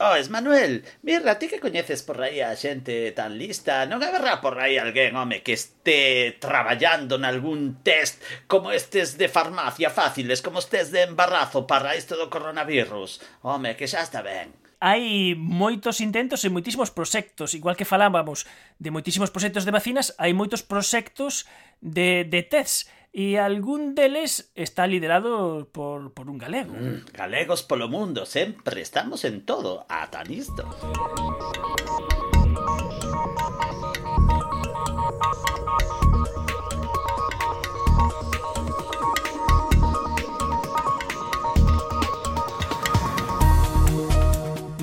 Oh, Manuel, mirra, ti que coñeces por aí a xente tan lista, non haberá por aí alguén, home, que este traballando nalgún test como estes de farmacia fáciles, como estes de embarazo para isto do coronavirus. Home, que xa está ben. Hai moitos intentos e moitísimos proxectos, igual que falábamos de moitísimos proxectos de vacinas, hai moitos proxectos de, de tests e algún deles está liderado por, por un galego. Mm, galegos polo mundo, sempre estamos en todo, ata nisto.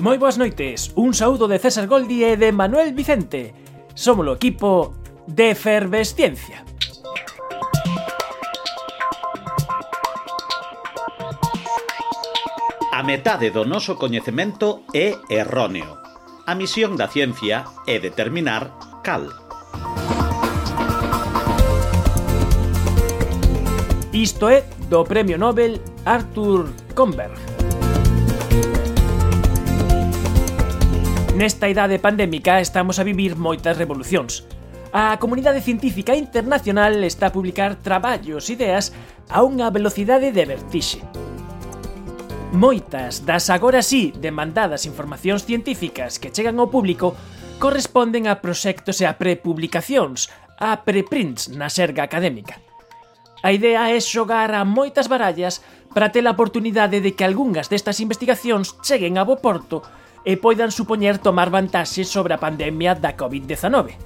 Moi boas noites, un saúdo de César Goldi e de Manuel Vicente. Somos o equipo de Efervesciencia. A metade do noso coñecemento é erróneo. A misión da ciencia é determinar cal. Isto é do Premio Nobel Arthur Comberg. Nesta idade pandémica estamos a vivir moitas revolucións. A comunidade científica internacional está a publicar traballos, e ideas, a unha velocidade de vertixe moitas das agora sí demandadas informacións científicas que chegan ao público corresponden a proxectos e a prepublicacións, a preprints na serga académica. A idea é xogar a moitas barallas para ter a oportunidade de que algunhas destas investigacións cheguen a bo porto e poidan supoñer tomar vantaxes sobre a pandemia da COVID-19.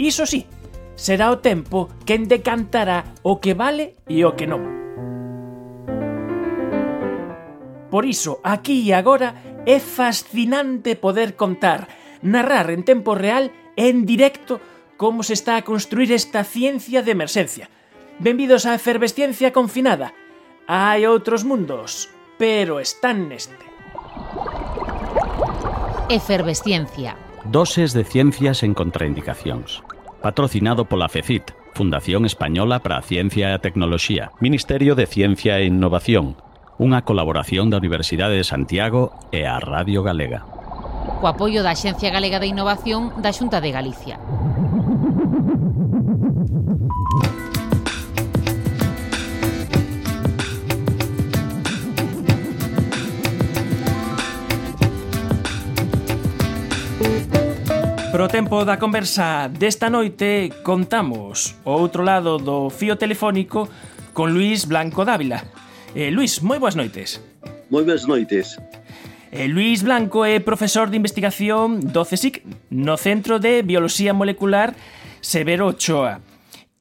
Iso sí, será o tempo quen decantará o que vale e o que non. Por iso, aquí e agora, é fascinante poder contar, narrar en tempo real en directo como se está a construir esta ciencia de emerxencia. Benvidos á efervesciencia confinada. Hai outros mundos, pero están neste. Efervesciencia. Doses de ciencias en contraindicacións. Patrocinado pola FECIT, Fundación Española para a Ciencia e a Tecnoloxía, Ministerio de Ciencia e Innovación, unha colaboración da Universidade de Santiago e a Radio Galega. Co apoio da Axencia Galega de Innovación da Xunta de Galicia. Pro tempo da conversa desta noite contamos o outro lado do fío telefónico con Luis Blanco Dávila, Eh, Luis, moi boas noites. Moi boas noites. Eh, Luis Blanco é profesor de investigación do CSIC no Centro de Bioloxía Molecular Severo Ochoa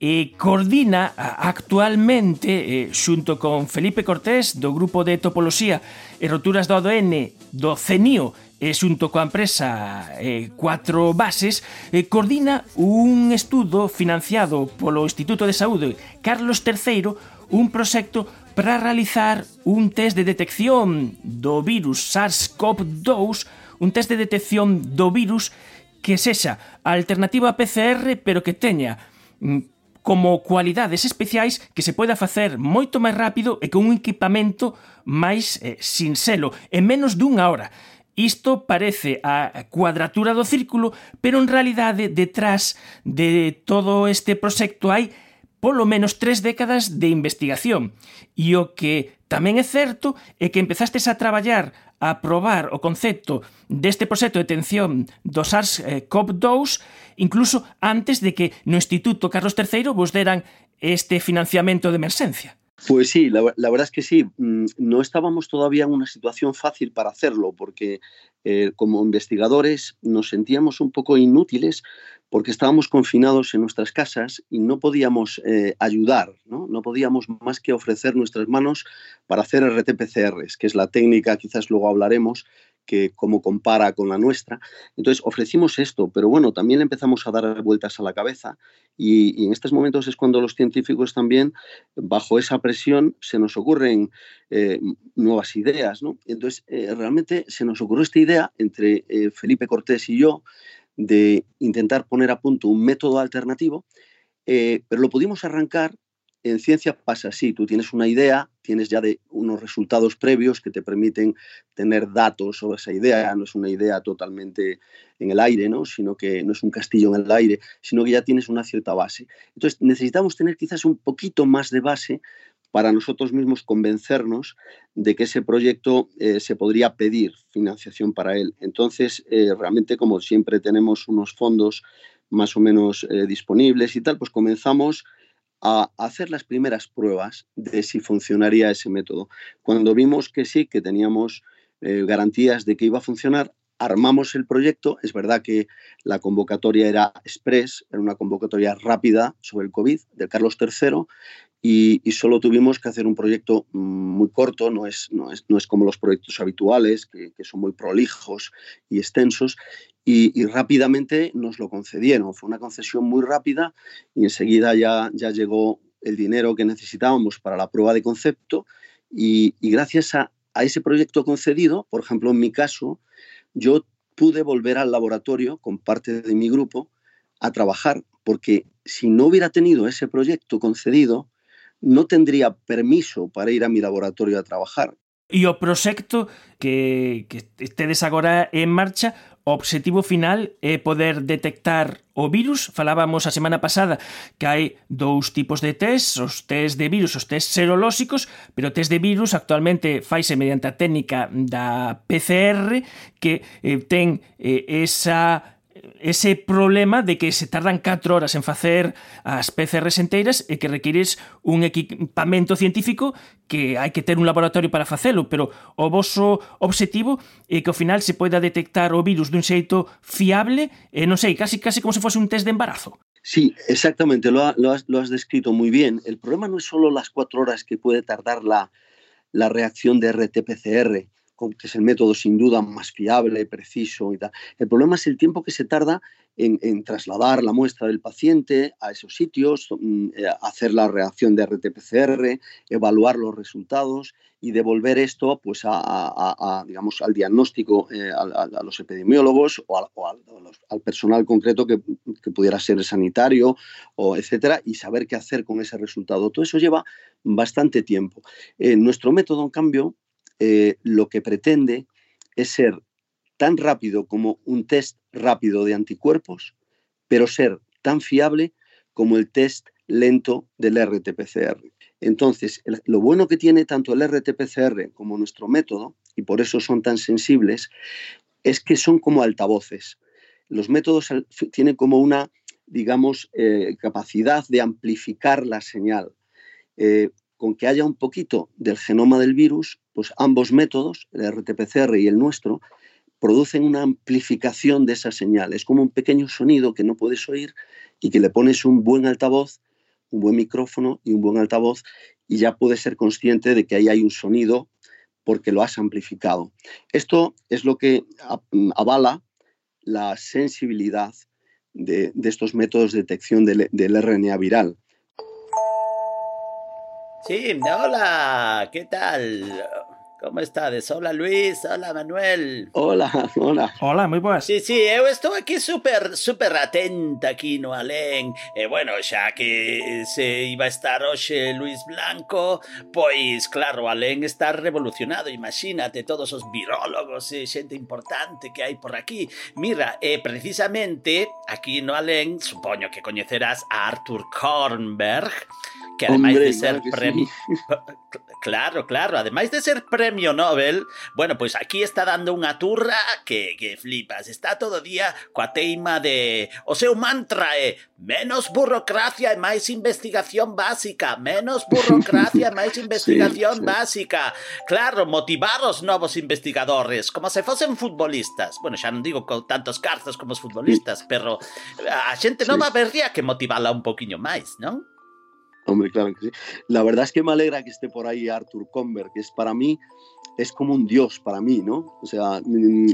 e coordina actualmente eh, xunto con Felipe Cortés do grupo de topoloxía e roturas do ADN do CENIO e xunto coa empresa eh, Cuatro Bases eh, coordina un estudo financiado polo Instituto de Saúde Carlos III un proxecto para realizar un test de detección do virus SARS-CoV-2, un test de detección do virus que sexa a alternativa a PCR, pero que teña mm, como cualidades especiais que se poida facer moito máis rápido e con un equipamento máis eh, sinxelo, en menos dunha hora. Isto parece a cuadratura do círculo, pero en realidade detrás de todo este proxecto hai polo menos tres décadas de investigación. E o que tamén é certo é que empezastes a traballar a probar o concepto deste proxecto de tensión do SARS-CoV-2 incluso antes de que no Instituto Carlos III vos deran este financiamento de emerxencia. Pues sí, la, la, verdad es que sí. Mm, no estábamos todavía en una situación fácil para hacerlo, porque eh, como investigadores nos sentíamos un poco inútiles porque estábamos confinados en nuestras casas y no podíamos eh, ayudar, ¿no? no podíamos más que ofrecer nuestras manos para hacer RT-PCRs, que es la técnica, quizás luego hablaremos, que como compara con la nuestra. Entonces ofrecimos esto, pero bueno, también empezamos a dar vueltas a la cabeza y, y en estos momentos es cuando los científicos también, bajo esa presión, se nos ocurren eh, nuevas ideas. ¿no? Entonces, eh, realmente se nos ocurrió esta idea entre Felipe Cortés y yo, de intentar poner a punto un método alternativo, eh, pero lo pudimos arrancar. En ciencia pasa así, tú tienes una idea, tienes ya de unos resultados previos que te permiten tener datos sobre esa idea, no es una idea totalmente en el aire, ¿no? sino que no es un castillo en el aire, sino que ya tienes una cierta base. Entonces necesitamos tener quizás un poquito más de base para nosotros mismos convencernos de que ese proyecto eh, se podría pedir financiación para él. Entonces, eh, realmente, como siempre tenemos unos fondos más o menos eh, disponibles y tal, pues comenzamos a hacer las primeras pruebas de si funcionaría ese método. Cuando vimos que sí, que teníamos garantías de que iba a funcionar, armamos el proyecto. Es verdad que la convocatoria era express, era una convocatoria rápida sobre el COVID del Carlos III y, solo tuvimos que hacer un proyecto mm, muy corto, no es, no es, no es como los proyectos habituales, que, son muy prolijos y extensos, y, rápidamente nos lo concedieron. Fue una concesión muy rápida y enseguida ya, ya llegó el dinero que necesitábamos para la prueba de concepto y, gracias a, a ese proyecto concedido, por ejemplo, en mi caso, yo pude volver al laboratorio con parte de mi grupo a trabajar, porque si no hubiera tenido ese proyecto concedido, no tendría permiso para ir a mi laboratorio a trabajar. E o proxecto que, que tedes agora en marcha, O obxectivo final é poder detectar o virus. Falábamos a semana pasada que hai dous tipos de test, os test de virus, os test serolóxicos, pero o test de virus actualmente faise mediante a técnica da PCR que eh, ten eh, esa ese problema de que se tardan 4 horas en facer as PCRs enteiras e que requires un equipamento científico que hai que ter un laboratorio para facelo, pero o voso obxectivo é que ao final se poida detectar o virus dun xeito fiable, e non sei, casi casi como se fose un test de embarazo. Sí, exactamente, lo, ha, lo, has, lo has descrito muy bien. El problema no es solo las 4 horas que puede tardar la, la reacción de RT-PCR, que es el método sin duda más fiable, preciso y tal. El problema es el tiempo que se tarda en, trasladar la muestra del paciente a esos sitios, mm, eh, hacer la reacción de RT-PCR, evaluar los resultados y devolver esto pues, digamos, al diagnóstico, eh, a, los epidemiólogos o, al personal concreto que, pudiera ser sanitario, o etcétera, y saber qué hacer con ese resultado. Todo eso lleva bastante tiempo. Eh, nuestro método, en cambio, eh, lo que pretende es ser tan rápido como un test rápido de anticuerpos, pero ser tan fiable como el test lento del RT-PCR. Entonces, lo bueno que tiene tanto el RT-PCR como nuestro método, y por eso son tan sensibles, es que son como altavoces. Los métodos tienen como una, digamos, eh, capacidad de amplificar la señal. Eh, con que haya un poquito del genoma del virus, pues ambos métodos, el RT-PCR y el nuestro, producen una amplificación de esa señal. Es como un pequeño sonido que no puedes oír y que le pones un buen altavoz, un buen micrófono y un buen altavoz y ya puedes ser consciente de que ahí hay un sonido porque lo has amplificado. Esto es lo que avala la sensibilidad de, estos métodos de detección del, del RNA viral. Sí, hola, ¿qué tal? ¿Cómo estás? Hola Luis, hola Manuel. Hola, hola. Hola, muy buenas. Sí, sí, eu estou aquí súper, súper atenta aquí no Alén. E eh, bueno, xa que se iba a estar hoxe eh, Luis Blanco, pois claro, Alén está revolucionado, imagínate, todos os virólogos eh, e xente importante que hai por aquí. Mira, e precisamente aquí no Alén, supoño que coñecerás a Arthur Kornberg, que además Hombre, de ser claro premio. Sí. Claro, claro, además de ser premio Nobel, bueno, pues aquí está dando una turra que, que flipas. Está todo día coa teima de. O sea, un mantra é eh? menos burocracia e máis investigación básica. Menos burocracia e máis investigación sí, básica. Claro, motivar os novos investigadores como se fosen futbolistas. Bueno, xa non digo con tantos carzos como os futbolistas, pero eh, a xente nova sí. vería que motivala un poquinho máis, non? Hombre, claro que sí. La verdad es que me alegra que esté por ahí Arthur Comber, que es para mí, es como un dios para mí, ¿no? O sea, mm,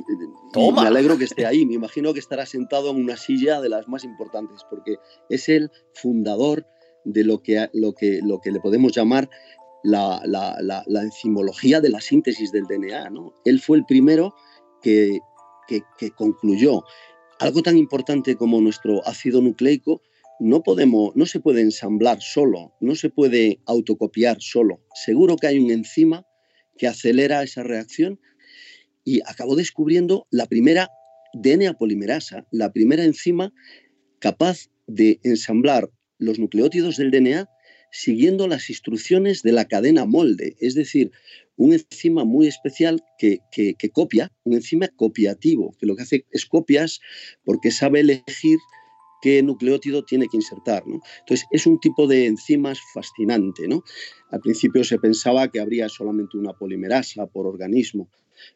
me alegro que esté ahí. Me imagino que estará sentado en una silla de las más importantes, porque es el fundador de lo que, lo que, lo que le podemos llamar la, la, la, enzimología de la síntesis del DNA, ¿no? Él fue el primero que, que, que concluyó algo tan importante como nuestro ácido nucleico no podemos, no se puede ensamblar solo, no se puede autocopiar solo. Seguro que hay un enzima que acelera esa reacción y acabó descubriendo la primera DNA polimerasa, la primera enzima capaz de ensamblar los nucleótidos del DNA siguiendo las instrucciones de la cadena molde, es decir, un enzima muy especial que, copia, un enzima copiativo, que lo que hace es copias porque sabe elegir qué nucleótido tiene que insertar. Entonces, es un tipo de enzimas fascinante. ¿no? Al principio se pensaba que habría solamente una polimerasa por organismo,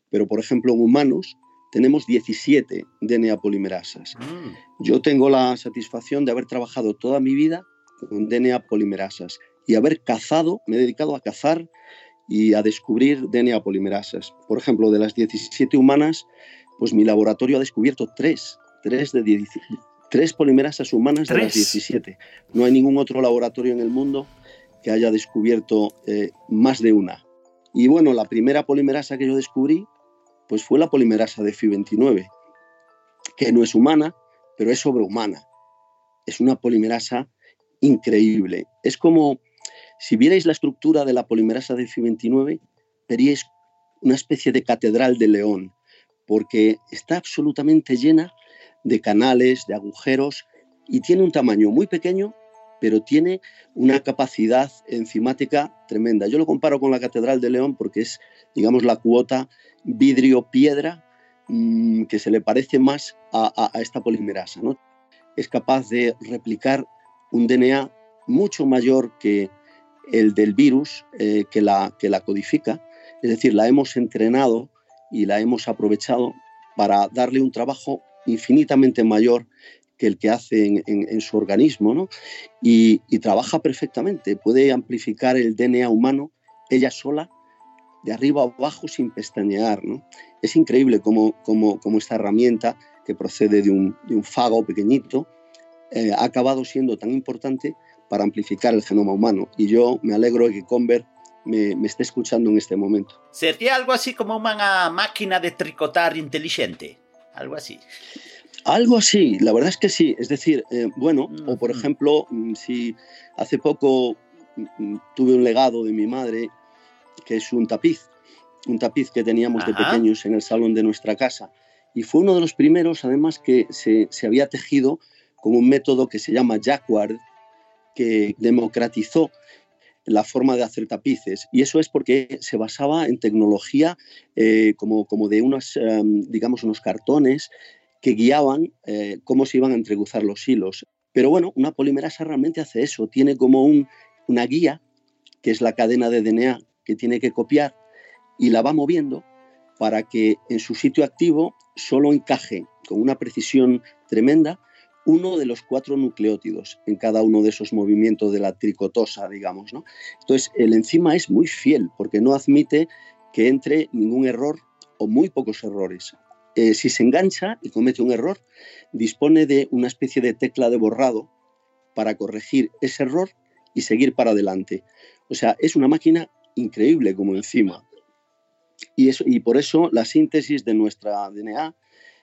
pero por ejemplo en humanos tenemos 17 DNA polimerasas. Mm. Yo tengo la satisfacción de haber trabajado toda mi vida con DNA polimerasas y haber cazado, me he dedicado a cazar y a descubrir DNA polimerasas. Por ejemplo, de las 17 humanas, pues mi laboratorio ha descubierto tres, tres de 17, tres polimerasas humanas de las 17. No hay ningún otro laboratorio en el mundo que haya descubierto eh, más de una. Y bueno, la primera polimerasa que yo descubrí pues fue la polimerasa de FI29, que no es humana, pero es sobrehumana. Es una polimerasa increíble. Es como si vierais la estructura de la polimerasa de FI29, veríais una especie de catedral de león, porque está absolutamente llena de canales, de agujeros, y tiene un tamaño muy pequeño, pero tiene una capacidad enzimática tremenda. Yo lo comparo con la Catedral de León porque es, digamos, la cuota vidrio-piedra mm, que se le parece más a, esta polimerasa. ¿no? Es capaz de replicar un DNA mucho mayor que el del virus eh, que, la, que la codifica. Es decir, la hemos entrenado y la hemos aprovechado para darle un trabajo infinitamente mayor que el que hace en, su organismo, ¿no? y, y, trabaja perfectamente, puede amplificar el DNA humano ella sola de arriba abajo sin pestañear. ¿no? Es increíble cómo, cómo, cómo, esta herramienta, que procede de un, de un fago pequeñito, eh, ha acabado siendo tan importante para amplificar el genoma humano. Y yo me alegro de que Conver me, me esté escuchando en este momento. ¿Sería algo así como una máquina de tricotar inteligente? Algo así. Algo así, la verdad es que sí. Es decir, eh, bueno, o por ejemplo, mm, si hace poco mm, tuve un legado de mi madre que es un tapiz, un tapiz que teníamos de pequeños en el salón de nuestra casa. Y fue uno de los primeros, además, que se, había tejido con un método que se llama jacquard, que democratizó la forma de hacer tapices. Y eso es porque se basaba en tecnología eh, como, como de unos, em, digamos, unos cartones que guiaban eh, cómo se iban a entreguzar los hilos. Pero bueno, una polimerasa realmente hace eso, tiene como un, una guía, que es la cadena de DNA que tiene que copiar y la va moviendo para que en su sitio activo solo encaje con una precisión tremenda uno de los cuatro nucleótidos en cada uno de esos movimientos de la tricotosa, digamos. ¿no? Entonces, el enzima es muy fiel porque no admite que entre ningún error o muy pocos errores. Eh, si se engancha y comete un error, dispone de una especie de tecla de borrado para corregir ese error y seguir para adelante. O sea, es una máquina increíble como enzima. Y, eso, y por eso la síntesis de nuestra DNA,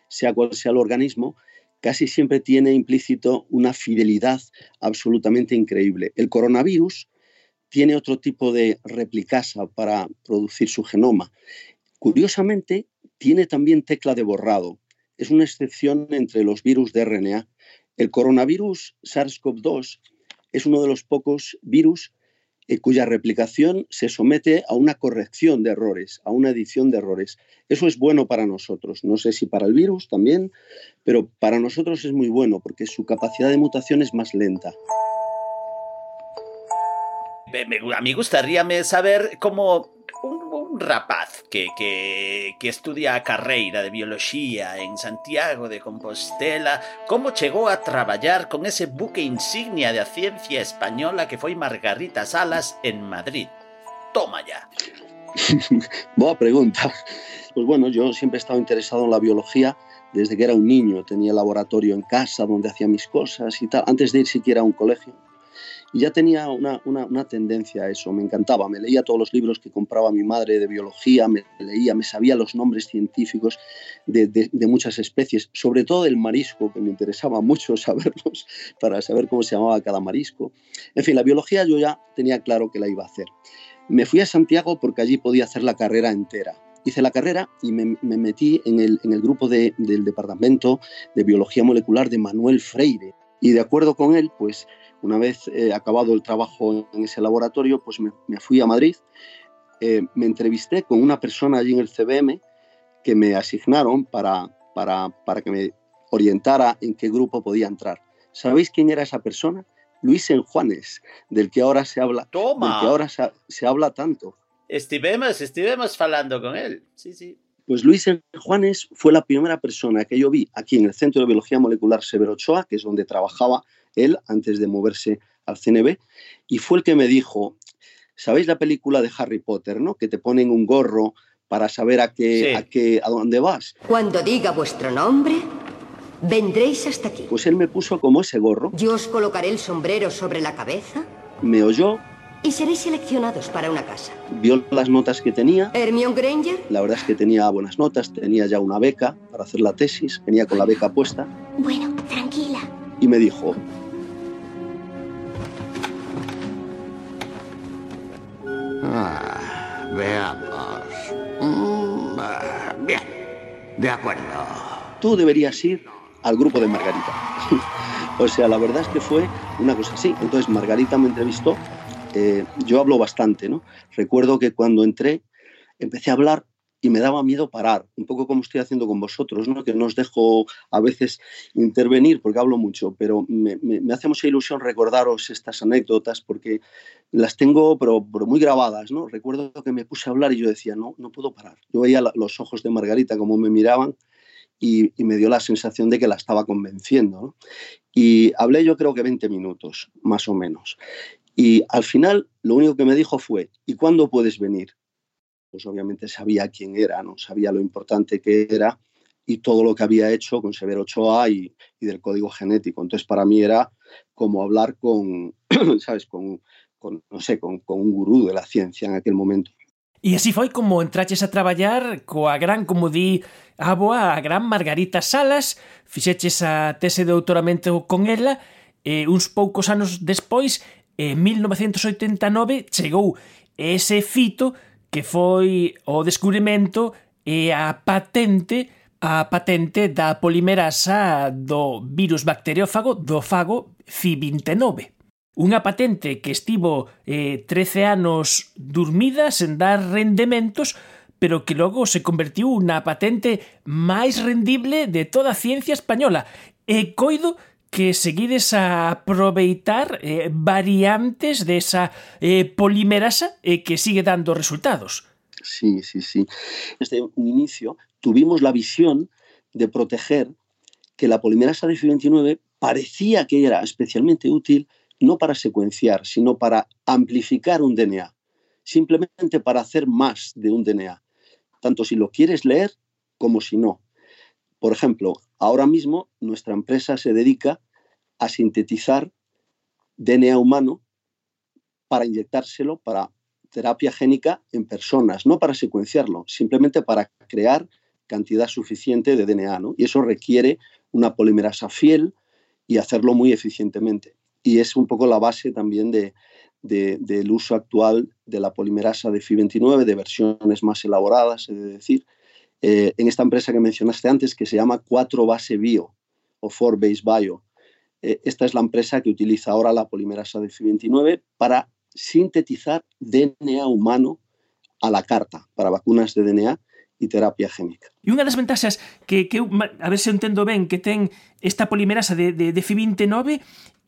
sea cual sea el organismo, casi siempre tiene implícito una fidelidad absolutamente increíble. El coronavirus tiene otro tipo de replicasa para producir su genoma. Curiosamente, tiene también tecla de borrado. Es una excepción entre los virus de RNA. El coronavirus SARS-CoV-2 es uno de los pocos virus eh, cuya replicación se somete a una corrección de errores, a una edición de errores. Eso es bueno para nosotros. No sé si para el virus también, pero para nosotros es muy bueno porque su capacidad de mutación es más lenta. A mí gustaría saber cómo rapaz que, que, que estudia a carreira de biología en Santiago de Compostela, como chegou a traballar con ese buque insignia da ciencia española que foi Margarita Salas en Madrid. Toma ya. Boa pregunta. Pues bueno, yo siempre he estado interesado en la biología desde que era un niño. Tenía laboratorio en casa donde hacía mis cosas y tal, antes de ir siquiera a un colegio. Y ya tenía una, una, tendencia a eso, me encantaba, me leía todos los libros que compraba mi madre de biología, me leía, me sabía los nombres científicos de, de, muchas especies, sobre todo del marisco, que me interesaba mucho saberlos para saber cómo se llamaba cada marisco. En fin, la biología yo ya tenía claro que la iba a hacer. Me fui a Santiago porque allí podía hacer la carrera entera hice la carrera y me, metí en el, en el grupo del Departamento de Biología Molecular de Manuel Freire. Y de acuerdo con él, pues una vez eh, acabado el trabajo en ese laboratorio, pues me, fui a Madrid, eh, me entrevisté con una persona allí en el CBM que me asignaron para, para, para que me orientara en qué grupo podía entrar. ¿Sabéis quién era esa persona? Luis Enjuanes, del que ahora se habla, Toma. Del que ahora se habla tanto. Estivemos, estivemos hablando con él. Sí, sí. Pues Luis Juanes fue la primera persona que yo vi aquí en el Centro de Biología Molecular Severo Ochoa, que es donde trabajaba él antes de moverse al CNB, y fue el que me dijo, ¿sabéis la película de Harry Potter, no? Que te ponen un gorro para saber a qué, a qué, a dónde vas. Cuando diga vuestro nombre, vendréis hasta aquí. Pues él me puso como ese gorro. Yo os colocaré el sombrero sobre la cabeza. Me oyó, y seréis seleccionados para una casa. Vio las notas que tenía. Hermione Granger. La verdad es que tenía buenas notas, tenía ya una beca para hacer la tesis, venía con la beca puesta. Bueno, tranquila. Y me dijo, Ah, veamos. Mm, ah, bien, de acuerdo. Tú deberías ir al grupo de Margarita. o sea, la verdad es que fue una cosa así. Entonces Margarita me entrevistó eh, yo hablo bastante, ¿no? Recuerdo que cuando entré empecé a hablar y me daba miedo parar, un poco como estoy haciendo con vosotros, ¿no? que no os dejo a veces intervenir porque hablo mucho, pero me, hace mucha ilusión recordaros estas anécdotas porque las tengo pero, muy grabadas. ¿no? Recuerdo que me puse a hablar y yo decía, no, no puedo parar. Yo veía los ojos de Margarita como me miraban y, me dio la sensación de que la estaba convenciendo. Y hablé yo creo que 20 minutos, más o menos. Y al final lo único que me dijo fue, ¿y cuándo puedes venir? pues obviamente sabía quién era, ¿no? sabía lo importante que era y todo lo que había hecho con Severo Ochoa y, y del código genético. Entonces, para mí era como hablar con, ¿sabes? Con, con no sé, con, con un gurú de la ciencia en aquel momento. E así foi como entraches a traballar coa gran, como di a boa, a gran Margarita Salas, fixeches a tese de doutoramento con ela, e uns poucos anos despois, en 1989, chegou ese fito que foi o descubrimento e a patente a patente da polimerasa do virus bacteriófago do fago Fi29. Unha patente que estivo eh, 13 anos dormida sen dar rendementos, pero que logo se convertiu na patente máis rendible de toda a ciencia española. E coido que seguides a aproveitar eh, variantes desa eh, polimerasa eh, que sigue dando resultados. Sí, sí, sí. Desde un inicio tuvimos la visión de proteger que la polimerasa de FI29 parecía que era especialmente útil no para secuenciar, sino para amplificar un DNA, simplemente para hacer más de un DNA, tanto si lo quieres leer como si no. Por ejemplo, ahora mismo nuestra empresa se dedica a sintetizar DNA humano para inyectárselo para terapia génica en personas, no para secuenciarlo, simplemente para crear cantidad suficiente de DNA. Y eso requiere una polimerasa fiel y hacerlo muy eficientemente. Y es un poco la base también de, del uso actual de la polimerasa de FI29, de versiones más elaboradas, es decir, eh, en esta empresa que mencionaste antes, que se llama 4 Base Bio o 4 Base Bio. Eh, esta es la empresa que utiliza ahora la polimerasa de FI29 para sintetizar DNA humano a la carta para vacunas de DNA e terapia génica. E unha das ventaxas que, que a ver se entendo ben que ten esta polimerasa de, de, de FI29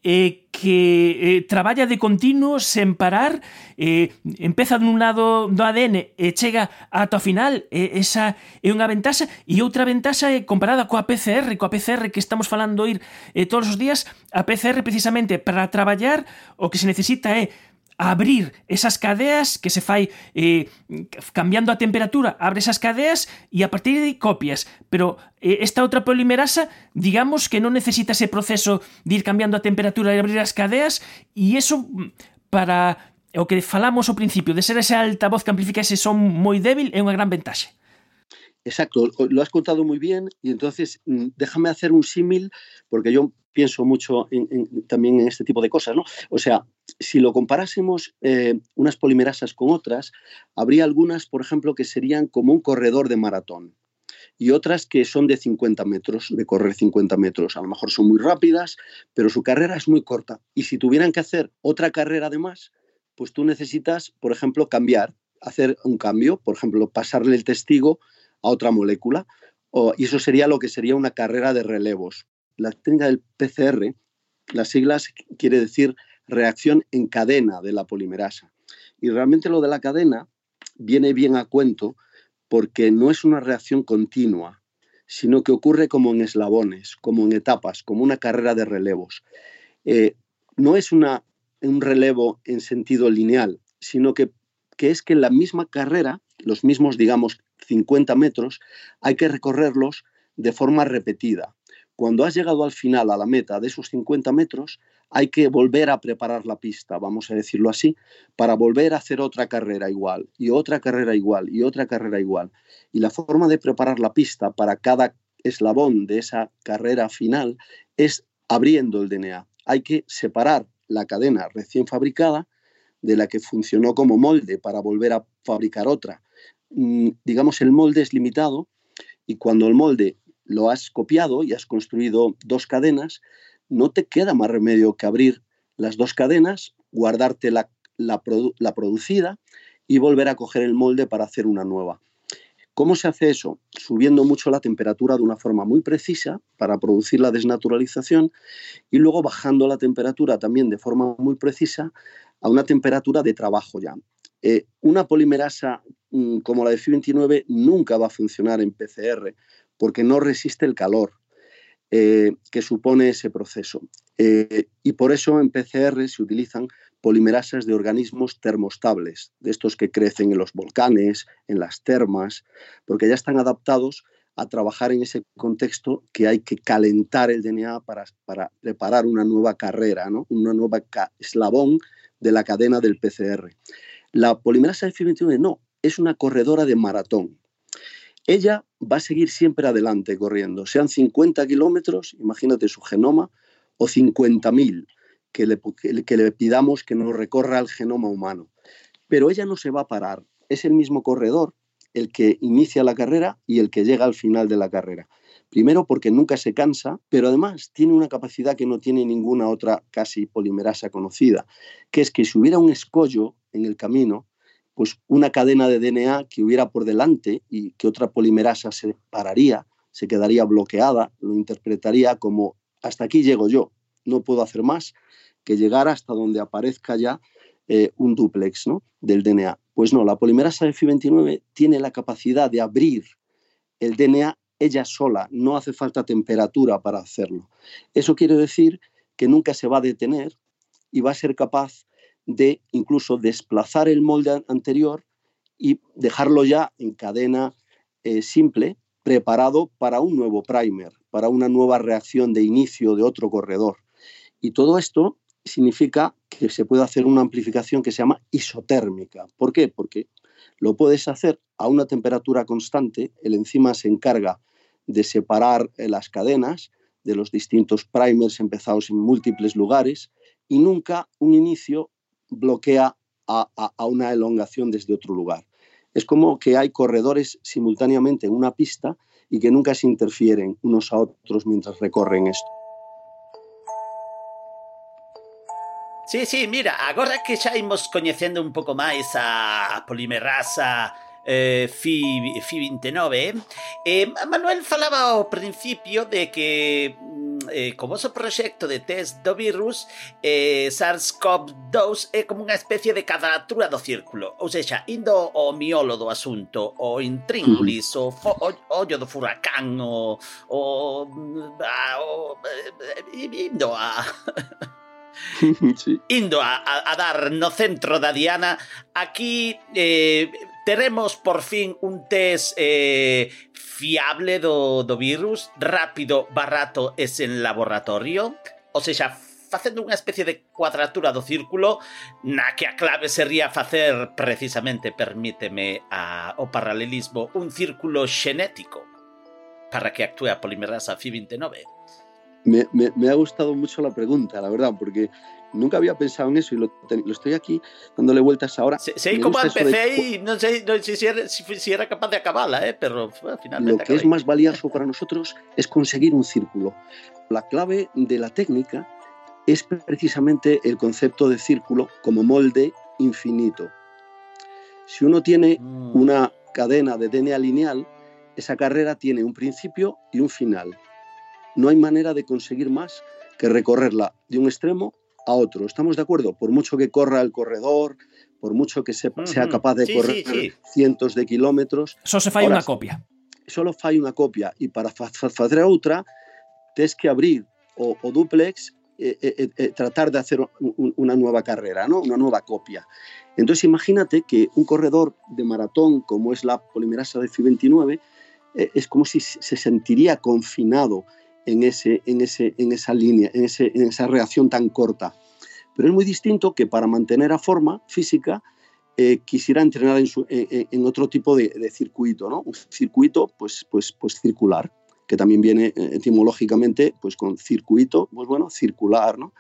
eh, que eh, traballa de continuo sen parar, eh, empeza dun lado do ADN e chega ata o final, eh, esa é unha ventaxa, e outra ventaxa é comparada coa PCR, coa PCR que estamos falando ir eh, todos os días, a PCR precisamente para traballar o que se necesita é abrir esas cadeas que se fai eh, cambiando a temperatura, abre esas cadeas e a partir de copias, pero eh, esta outra polimerasa, digamos que non necesita ese proceso de ir cambiando a temperatura e abrir as cadeas e eso mm, para o que falamos ao principio de ser ese altavoz que amplifica ese son moi débil é unha gran ventaxe. Exacto, lo has contado muy bien y entonces mm, déjame hacer un símil porque yo pienso mucho también en este tipo de cosas, ¿no? O sea, si lo comparásemos eh, unas polimerasas con otras, habría algunas, por ejemplo, que serían como un corredor de maratón y otras que son de 50 metros, de correr 50 metros. A lo mejor son muy rápidas, pero su carrera es muy corta. Y si tuvieran que hacer otra carrera además, pues tú necesitas, por ejemplo, cambiar, hacer un cambio, por ejemplo, pasarle el testigo a otra molécula, y eso sería lo que sería una carrera de relevos. La técnica del PCR, las siglas quiere decir reacción en cadena de la polimerasa. Y realmente lo de la cadena viene bien a cuento porque no es una reacción continua, sino que ocurre como en eslabones, como en etapas, como una carrera de relevos. Eh, no es una, un relevo en sentido lineal, sino que, que es que en la misma carrera, los mismos, digamos, 50 metros, hay que recorrerlos de forma repetida. Cuando has llegado al final, a la meta de esos 50 metros, hay que volver a preparar la pista, vamos a decirlo así, para volver a hacer otra carrera igual, y otra carrera igual, y otra carrera igual. Y la forma de preparar la pista para cada eslabón de esa carrera final es abriendo el DNA. Hay que separar la cadena recién fabricada de la que funcionó como molde para volver a fabricar otra. Mm, digamos, el molde es limitado y cuando el molde lo has copiado y has construido dos cadenas, no te queda más remedio que abrir las dos cadenas, guardarte la, la, producida y volver a coger el molde para hacer una nueva. ¿Cómo se hace eso? Subiendo mucho la temperatura de una forma muy precisa para producir la desnaturalización y luego bajando la temperatura también de forma muy precisa a una temperatura de trabajo ya. Eh, una polimerasa mm, como la de FI29 nunca va a funcionar en PCR porque no resiste el calor eh, que supone ese proceso. Eh, y por eso en PCR se utilizan polimerasas de organismos termostables, de estos que crecen en los volcanes, en las termas, porque ya están adaptados a trabajar en ese contexto que hay que calentar el DNA para, para preparar una nueva carrera, ¿no? una nueva eslabón de la cadena del PCR. La polimerasa de FI29 no, es una corredora de maratón. Ella va a seguir siempre adelante corriendo, sean 50 kilómetros, imagínate su genoma, o 50.000 que le, que le pidamos que nos recorra el genoma humano. Pero ella no se va a parar, es el mismo corredor el que inicia la carrera y el que llega al final de la carrera. Primero porque nunca se cansa, pero además tiene una capacidad que no tiene ninguna otra casi polimerasa conocida, que es que si hubiera un escollo en el camino, pues una cadena de DNA que hubiera por delante y que otra polimerasa se pararía, se quedaría bloqueada, lo interpretaría como hasta aquí llego yo, no puedo hacer más que llegar hasta donde aparezca ya eh, un duplex ¿no? del DNA. Pues no, la polimerasa de FI29 tiene la capacidad de abrir el DNA ella sola, no hace falta temperatura para hacerlo. Eso quiere decir que nunca se va a detener y va a ser capaz de incluso desplazar el molde anterior y dejarlo ya en cadena eh, simple, preparado para un nuevo primer, para una nueva reacción de inicio de otro corredor. Y todo esto significa que se puede hacer una amplificación que se llama isotérmica. ¿Por qué? Porque lo puedes hacer a una temperatura constante, el enzima se encarga de separar eh, las cadenas de los distintos primers empezados en múltiples lugares y nunca un inicio bloquea a, una elongación desde otro lugar. Es como que hay corredores simultáneamente en una pista y que nunca se interfieren unos a otros mientras recorren esto. Sí, sí, mira, ahora que ya hemos conociendo un poco más a Polimerasa eh, FI, FI 29 eh, Manuel falaba ao principio de que mm, eh, como o proxecto de test do virus eh, SARS-CoV-2 é como unha especie de cadratura do círculo ou seja, indo ao miolo do asunto o intríngulis, o, fo, o ollo do furacán o, o, a, o eh, eh, indo a sí. indo a, a, a dar no centro da diana aquí eh, teremos por fin un test eh, fiable do, do virus, rápido, barato e sen laboratorio, ou seja, facendo unha especie de cuadratura do círculo na que a clave sería facer precisamente, permíteme a, o paralelismo, un círculo xenético para que actúe a polimerasa Fi29. Me, me, me ha gustado mucho la pregunta, la verdad, porque nunca había pensado en eso y lo, lo estoy aquí dándole vueltas ahora. Sí, sí como empecé de... y no sé, no sé si, era, si, era, capaz de acabarla, ¿eh? pero bueno, finalmente. Lo que acabé. es más valioso para nosotros es conseguir un círculo. La clave de la técnica es precisamente el concepto de círculo como molde infinito. Si uno tiene mm. una cadena de DNA lineal, esa carrera tiene un principio y un final no hay manera de conseguir más que recorrerla de un extremo a otro. ¿Estamos de acuerdo? Por mucho que corra el corredor, por mucho que sepa, uh -huh. sea capaz de sí, correr sí, sí. cientos de kilómetros. Só se fai unha copia. Solo fai unha copia e para facer a outra tes que abrir o, o duplex e, e, e tratar de hacer un, unha nueva carrera, ¿no? unha nueva copia. Entonces imagínate que un corredor de maratón como es la polimerasa de FI29 eh, es como si se sentiría confinado en, ese, en, ese, en esa línea, en, ese, en esa reacción tan corta. Pero es muy distinto que para mantener a forma física eh, quisiera entrenar en, su, en, en otro tipo de, de, circuito, ¿no? Un circuito pues, pues, pues circular, que también viene eh, etimológicamente pues con circuito, pues bueno, circular, ¿no?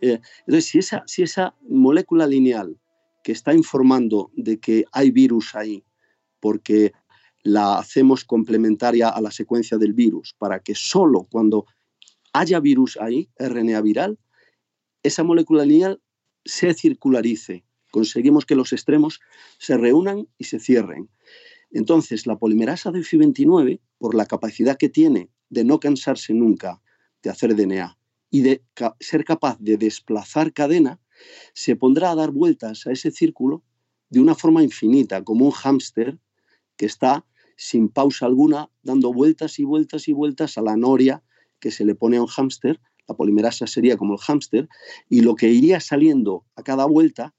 Eh, entonces, si esa, si esa molécula lineal que está informando de que hay virus ahí, porque la hacemos complementaria a la secuencia del virus para que solo cuando haya virus ahí, RNA viral, esa molécula lineal se circularice. Conseguimos que los extremos se reúnan y se cierren. Entonces, la polimerasa de FI29, por la capacidad que tiene de no cansarse nunca de hacer DNA y de ser capaz de desplazar cadena, se pondrá a dar vueltas a ese círculo de una forma infinita, como un hámster que está sin pausa alguna, dando vueltas y vueltas y vueltas a la noria que se le pone a un hámster, la polimerasa sería como el hámster, y lo que iría saliendo a cada vuelta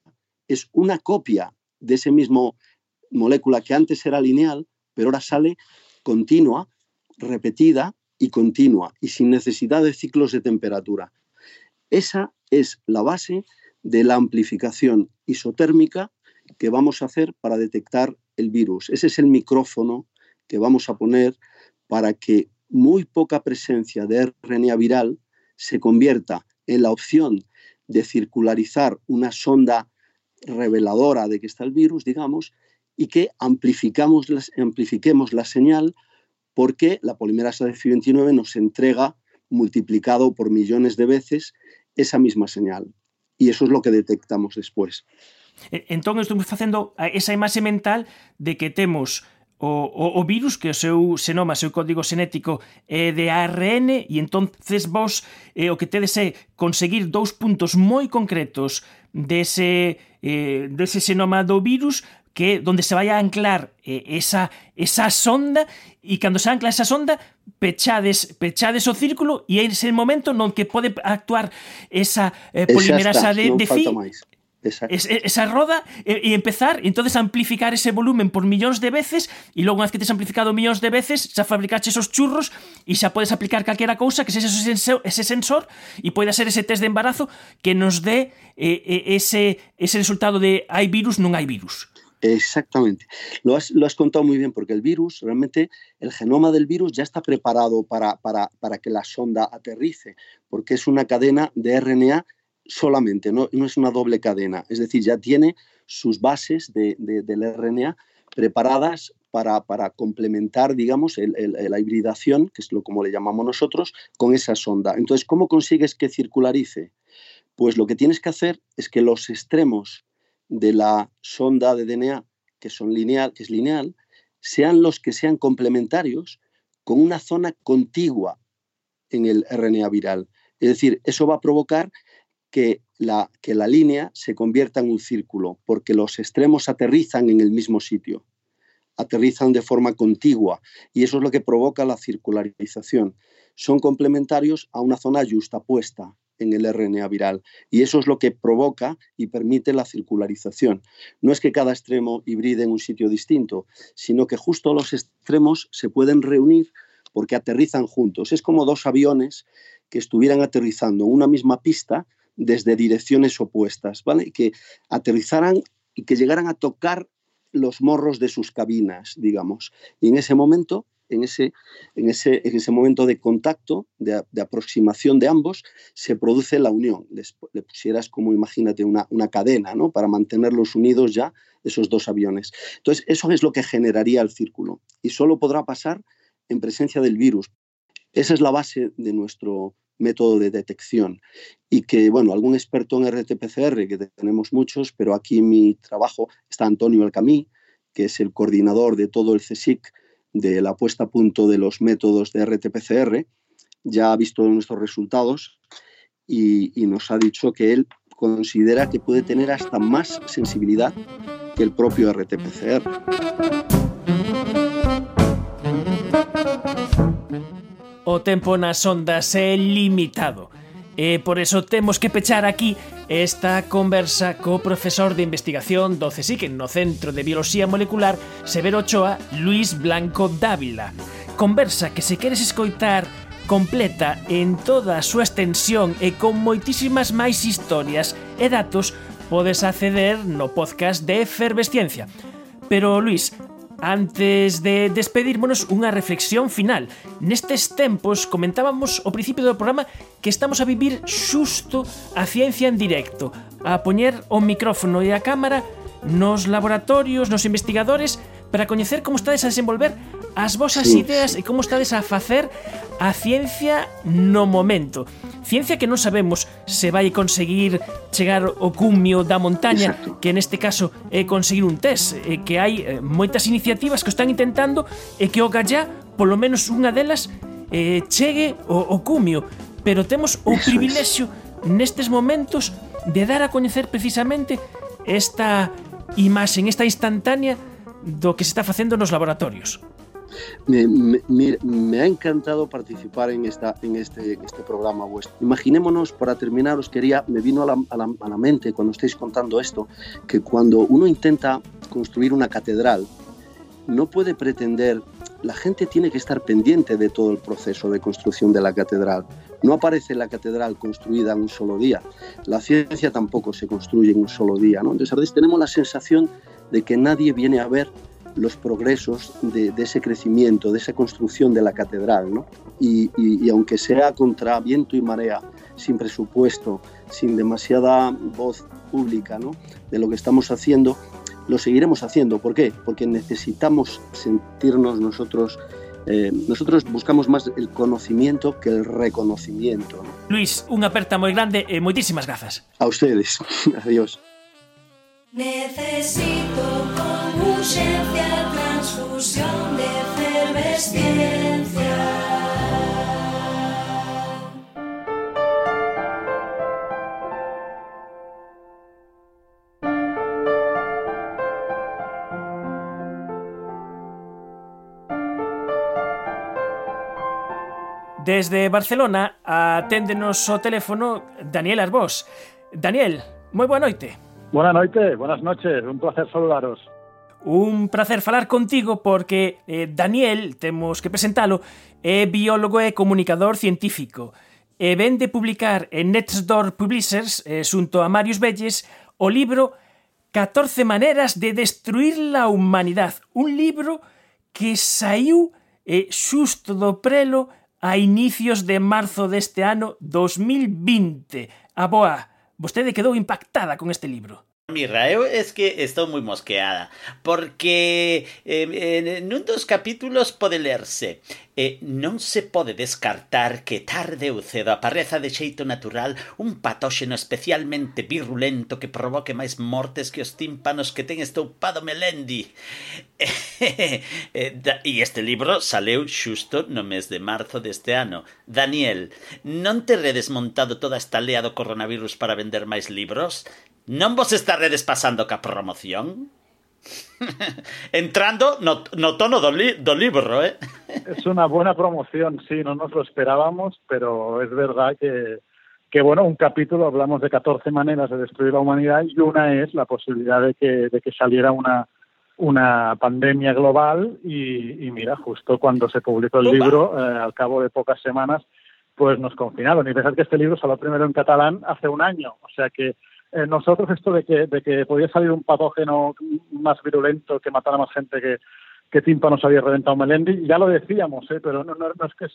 es una copia de ese mismo molécula que antes era lineal, pero ahora sale continua, repetida y continua, y sin necesidad de ciclos de temperatura. Esa es la base de la amplificación isotérmica que vamos a hacer para detectar el virus. Ese es el micrófono que vamos a poner para que muy poca presencia de RNA viral se convierta en la opción de circularizar una sonda reveladora de que está el virus, digamos, y que amplificamos amplifiquemos la señal porque la polimerasa de FI29 nos entrega multiplicado por millones de veces esa misma señal. Y eso es lo que detectamos después. Entón estamos facendo esa imaxe mental de que temos o, o, o virus, que o seu xenoma, o seu código xenético é de ARN, e entonces vos eh, o que tedes é conseguir dous puntos moi concretos dese, eh, dese xenoma do virus que donde se vai a anclar eh, esa, esa sonda e cando se ancla esa sonda pechades, pechades o círculo e é ese momento non que pode actuar esa eh, polimerasa de, de fi Es, esa roda e, e empezar e entonces amplificar ese volumen por millóns de veces e logo unha vez que tes amplificado millóns de veces xa fabricaches esos churros e xa podes aplicar calquera cousa que sexa ese sensor, ese sensor e poida ser ese test de embarazo que nos dé eh, ese, ese resultado de hai virus, non hai virus. Exactamente. Lo has, lo has, contado muy bien porque el virus, realmente el genoma del virus ya está preparado para, para, para que la sonda aterrice, porque es una cadena de RNA solamente, no, no, es una doble cadena, es decir, ya tiene sus bases de, de, del RNA preparadas para, para complementar, digamos, la hibridación, que es lo como le llamamos nosotros, con esa sonda. Entonces, ¿cómo consigues que circularice? Pues lo que tienes que hacer es que los extremos de la sonda de DNA, que son lineal, que es lineal, sean los que sean complementarios con una zona contigua en el RNA viral. Es decir, eso va a provocar que la, que la línea se convierta en un círculo, porque los extremos aterrizan en el mismo sitio, aterrizan de forma contigua, y eso es lo que provoca la circularización. Son complementarios a una zona justapuesta, en el RNA viral. Y eso es lo que provoca y permite la circularización. No es que cada extremo hibride en un sitio distinto, sino que justo los extremos se pueden reunir porque aterrizan juntos. Es como dos aviones que estuvieran aterrizando en una misma pista desde direcciones opuestas, ¿vale? Que aterrizaran y que llegaran a tocar los morros de sus cabinas, digamos. Y en ese momento en ese, en ese, en ese momento de contacto, de, aproximación de ambos, se produce la unión. le pusieras como, imagínate, una, una cadena, ¿no? Para mantenerlos unidos ya, esos dos aviones. Entonces, eso es lo que generaría el círculo. Y solo podrá pasar en presencia del virus. Esa es la base de nuestro método de detección. Y que, bueno, algún experto en RT-PCR, que tenemos muchos, pero aquí mi trabajo está Antonio Alcamí, que es el coordinador de todo el CSIC, de la puesta a punto de los métodos de RT-PCR, ya ha visto nuestros resultados y, nos ha dicho que él considera que puede tener hasta más sensibilidad que el propio RT-PCR. o tempo nas ondas é limitado. E por eso temos que pechar aquí esta conversa co profesor de investigación do CSIC no Centro de Bioloxía Molecular Severo Ochoa, Luis Blanco Dávila. Conversa que se queres escoitar completa en toda a súa extensión e con moitísimas máis historias e datos podes acceder no podcast de Efervesciencia. Pero, Luis, Antes de despedirmonos, unha reflexión final. Nestes tempos comentábamos ao principio do programa que estamos a vivir xusto a ciencia en directo, a poñer o micrófono e a cámara nos laboratorios, nos investigadores, para coñecer como estades a desenvolver as vosas sí. ideas e como estades a facer a ciencia no momento. Ciencia que non sabemos se vai conseguir chegar ao cumio da montaña, Exacto. que neste caso é conseguir un test, e que hai eh, moitas iniciativas que están intentando e que o gallá, polo menos unha delas, eh, chegue ao, ao cumio. Pero temos o Eso privilexio es. nestes momentos de dar a coñecer precisamente esta imaxe, esta instantánea do que se está facendo nos laboratorios. Me, me, me, ha encantado participar en, esta, en este, este programa vuestro. Imaginémonos, para terminar, os quería, me vino a la, a, la, a la mente cuando estáis contando esto, que cuando uno intenta construir una catedral, no puede pretender, la gente tiene que estar pendiente de todo el proceso de construcción de la catedral. No aparece la catedral construida en un solo día. La ciencia tampoco se construye en un solo día. ¿no? Entonces, a veces tenemos la sensación de que nadie viene a ver los progresos de, ese crecimiento, de esa construcción de la catedral. ¿no? Y, aunque sea contra viento y marea, sin presupuesto, sin demasiada voz pública ¿no? de lo que estamos haciendo, lo seguiremos haciendo. ¿Por qué? Porque necesitamos sentirnos nosotros eh, nosotros buscamos más el conocimiento que el reconocimiento. Luis, una aperta muy grande y muchísimas gracias. A ustedes. Adiós. Necesito con urgencia transfusión de efervesciencia. Desde Barcelona aténdenos o teléfono Daniel Arbós. Daniel, moi boa noite. Buenas noches, buenas noches, un placer saludaros. Un placer falar contigo porque eh, Daniel, temos que presentalo, é biólogo e comunicador científico e ven de publicar en Nextdoor Publishers, eh, xunto a Marius Belles, o libro 14 maneras de destruir la humanidad. Un libro que saiu eh, xusto do prelo a inicios de marzo deste ano 2020. A boa, vostede quedou impactada con este libro. Mi reo es que estou moi mosqueada porque eh, en un dos capítulos pode lerse eh, non se pode descartar que tarde ou cedo apareza de xeito natural un patóxeno especialmente virulento que provoque máis mortes que os tímpanos que ten estoupado Melendi. Eh, e este libro saleu xusto no mes de marzo deste ano. Daniel, non te redes montado toda esta lea do coronavirus para vender máis libros? Non vos redes pasando ca promoción? Entrando no, no tono do, li, do libro, ¿eh? Es una buena promoción, sí, no nos lo esperábamos, pero es verdad que que bueno, un capítulo hablamos de 14 maneras de destruir la humanidad y una es la posibilidad de que, de que saliera una, una pandemia global y, y mira, justo cuando se publicó el libro, eh, al cabo de pocas semanas, pues nos confinaron. Y pensad que este libro salió primero en catalán hace un año, o sea que eh, nosotros esto de que, de que podía salir un patógeno más virulento que matara más gente que, que Timpa nos había reventado Melendi, ya lo decíamos, ¿eh? pero no, no, no es que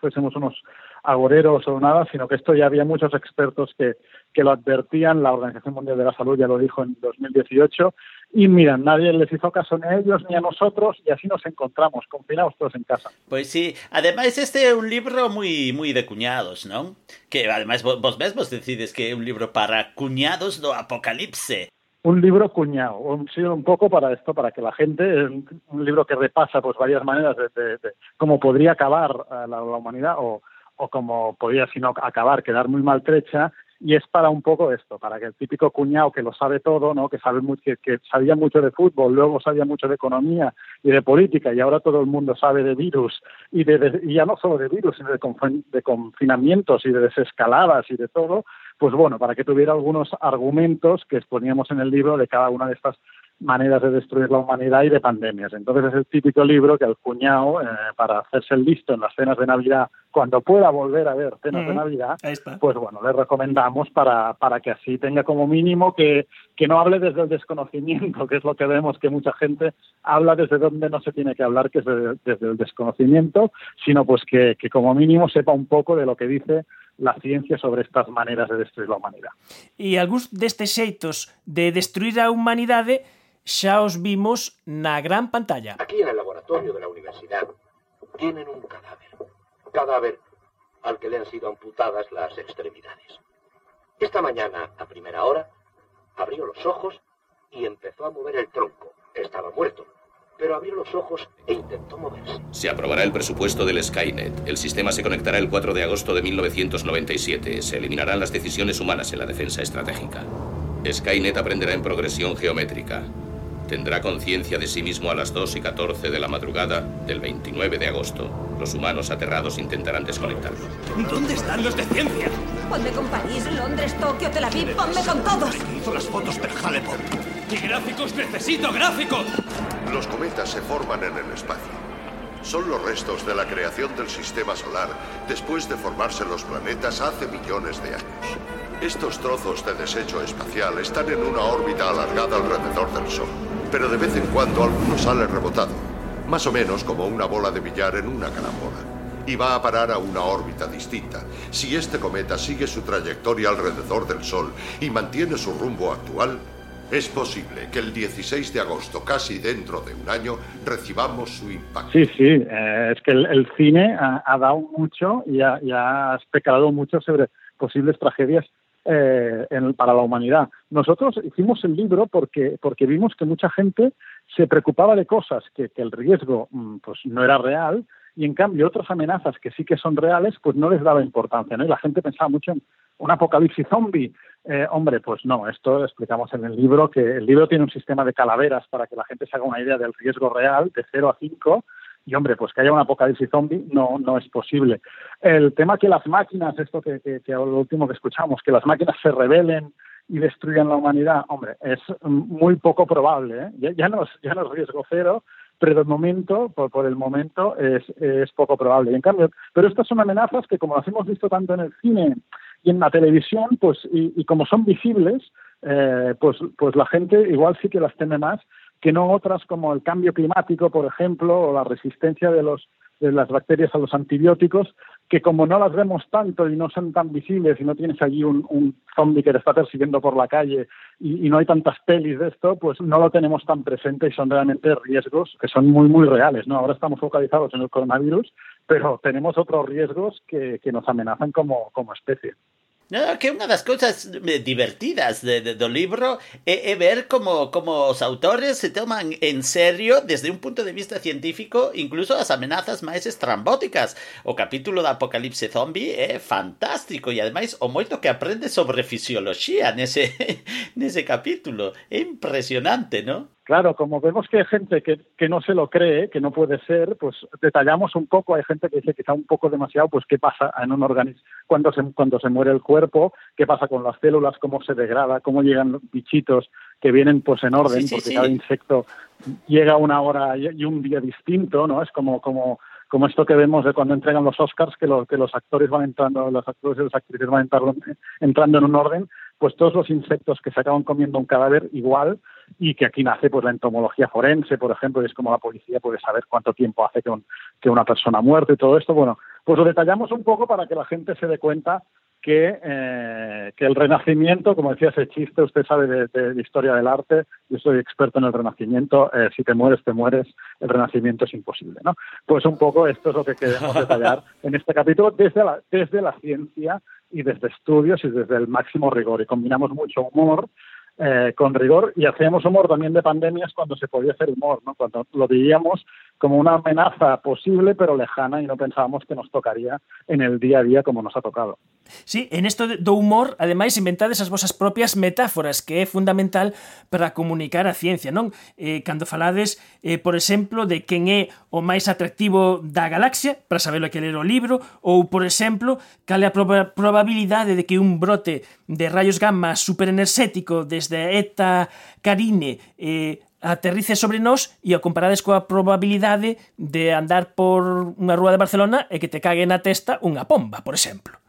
fuésemos unos agoreros o nada, sino que esto ya había muchos expertos que, que lo advertían, la Organización Mundial de la Salud ya lo dijo en 2018, y mira, nadie les hizo caso ni a ellos ni a nosotros, y así nos encontramos, confinados todos en casa. Pues sí, además este es un libro muy, muy de cuñados, ¿no? Que además vos, vos mismos decides que es un libro para cuñados do apocalipse. un libro cuñado, un, sí, un poco para esto, para que la gente, un, un libro que repasa pues varias maneras de, de, de cómo podría acabar la, la, humanidad o, o cómo podría, si no acabar, quedar muy maltrecha, y es para un poco esto, para que el típico cuñado que lo sabe todo, ¿no? que sabe mucho, que, sabía mucho de fútbol, luego sabía mucho de economía y de política, y ahora todo el mundo sabe de virus, y, de, de y ya no solo de virus, sino de, confin de confinamientos y de desescaladas y de todo, pues bueno, para que tuviera algunos argumentos que exponíamos en el libro de cada una de estas maneras de destruir la humanidad y de pandemias. Entonces es el típico libro que al cuñado, eh, para hacerse listo en las cenas de Navidad, cuando pueda volver a ver cenas Mm, de Navidad, ahí está. pues bueno, le recomendamos para, para que así tenga como mínimo que, que no hable desde el desconocimiento, que es lo que vemos que mucha gente habla desde donde no se tiene que hablar, que es desde, desde el desconocimiento, sino pues que, que como mínimo sepa un poco de lo que dice la ciencia sobre estas maneras de destruir la humanidad. E algúns destes xeitos de destruir a humanidade xa os vimos na gran pantalla. Aquí en el laboratorio de la universidad tienen un cadáver. Cadáver al que le han sido amputadas las extremidades. Esta mañana, a primera hora, abrió los ojos y empezó a mover el tronco. Estaba muerto, pero abrió los ojos e intentó moverse. Se aprobará el presupuesto del Skynet. El sistema se conectará el 4 de agosto de 1997. Se eliminarán las decisiones humanas en la defensa estratégica. Skynet aprenderá en progresión geométrica. Tendrá conciencia de sí mismo a las 2 y 14 de la madrugada del 29 de agosto. Los humanos aterrados intentarán desconectarlo. ¿Dónde están los de ciencia? Ponme con París, Londres, Tokio, Tel Aviv, ponme con todos. Hizo las fotos per Halleport. ¡Y gráficos necesito gráficos! Los cometas se forman en el espacio. Son los restos de la creación del sistema solar después de formarse los planetas hace millones de años. Estos trozos de desecho espacial están en una órbita alargada alrededor del Sol, pero de vez en cuando alguno sale rebotado, más o menos como una bola de billar en una carambola, y va a parar a una órbita distinta. Si este cometa sigue su trayectoria alrededor del Sol y mantiene su rumbo actual, es posible que el 16 de agosto, casi dentro de un año, recibamos su impacto. Sí, sí, eh, es que el, cine ha, ha, dado mucho y ha, y ha especulado mucho sobre posibles tragedias eh, en, para la humanidad. Nosotros hicimos el libro porque, porque vimos que mucha gente se preocupaba de cosas que, el riesgo pues, no era real y en cambio otras amenazas que sí que son reales pues no les daba importancia y la gente pensaba mucho en un apocalipsis zombie eh, hombre pues no esto explicamos en el libro que el libro tiene un sistema de calaveras para que la gente se haga una idea del riesgo real de 0 a 5 y hombre, pues que haya un apocalipsis zombie no, no es posible. El tema que las máquinas, esto que, lo último que escuchamos, que las máquinas se rebelen y destruyan la humanidad, hombre, es muy poco probable. ¿eh? Ya, no es, ya no es riesgo cero, pero de momento, por, por el momento, es, es, poco probable. En cambio, pero estas son amenazas que, como las hemos visto tanto en el cine y en la televisión, pues, y, y como son visibles, eh, pues, pues la gente igual sí que las teme más que no otras como el cambio climático, por ejemplo, o la resistencia de, los, de las bacterias a los antibióticos, que como no las vemos tanto y no son tan visibles y no tienes allí un, un zombie que te está persiguiendo por la calle y, no hay tantas pelis de esto, pues no lo tenemos tan presente y son realmente riesgos que son muy, muy reales. ¿no? Ahora estamos focalizados en el coronavirus, pero tenemos otros riesgos que, que nos amenazan como especie. No, que unha das cousas divertidas de, de, do libro é, é ver como, como os autores se toman en serio desde un punto de vista científico incluso as amenazas máis estrambóticas. O capítulo da Apocalipse Zombie é fantástico e ademais o moito que aprende sobre fisioloxía nese, nese capítulo. Impresionante, non? Claro, como vemos que hay gente que, que no se lo cree, que no puede ser, pues detallamos un poco, hay gente que dice que está un poco demasiado, pues qué pasa en un organismo cuando se, cuando se muere el cuerpo, qué pasa con las células, cómo se degrada, cómo llegan los bichitos que vienen pues en orden, Sí, sí, porque sí. cada insecto llega a una hora y y un día distinto, ¿no? Es como, como, como esto que vemos de cuando entregan los Oscars, que, lo- que los actores van entrando, los actores y las actrices van entrando, entrando en un orden, pues todos los insectos que se acaban comiendo un cadáver igual y que aquí nace pues la entomología forense, por ejemplo, y es como la policía puede saber cuánto tiempo hace que, un- que una persona ha muerto y todo esto. Bueno, pues lo detallamos un poco para que la gente se dé cuenta que, eh, que el renacimiento, como decía ese chiste, usted sabe de, de- de historia del arte, yo soy experto en el renacimiento, eh, si te mueres, te mueres, el renacimiento es imposible, ¿no? Pues un poco esto es lo que queremos detallar en este capítulo desde la, desde la ciencia y desde estudios y desde el máximo rigor. Y combinamos mucho humor eh, con rigor y hacíamos humor también de pandemias cuando se podía hacer humor, ¿no? Cuando lo veíamos como una amenaza posible pero lejana y no pensábamos que nos tocaría en el día a día como nos ha tocado. Sí, en isto de- do humor, ademais, inventades as vosas propias metáforas, que é fundamental para comunicar a ciencia, non? Eh, cando falades, eh, por exemplo, de quen é o máis atractivo da galaxia, para saber que ler o libro, ou, por exemplo, cal é a proba probabilidade de que un brote de rayos gamma superenerxético desde Eta Carine eh, aterrice sobre nós e o comparades coa probabilidade de andar por unha rúa de Barcelona e que te cague na testa unha pomba, por exemplo.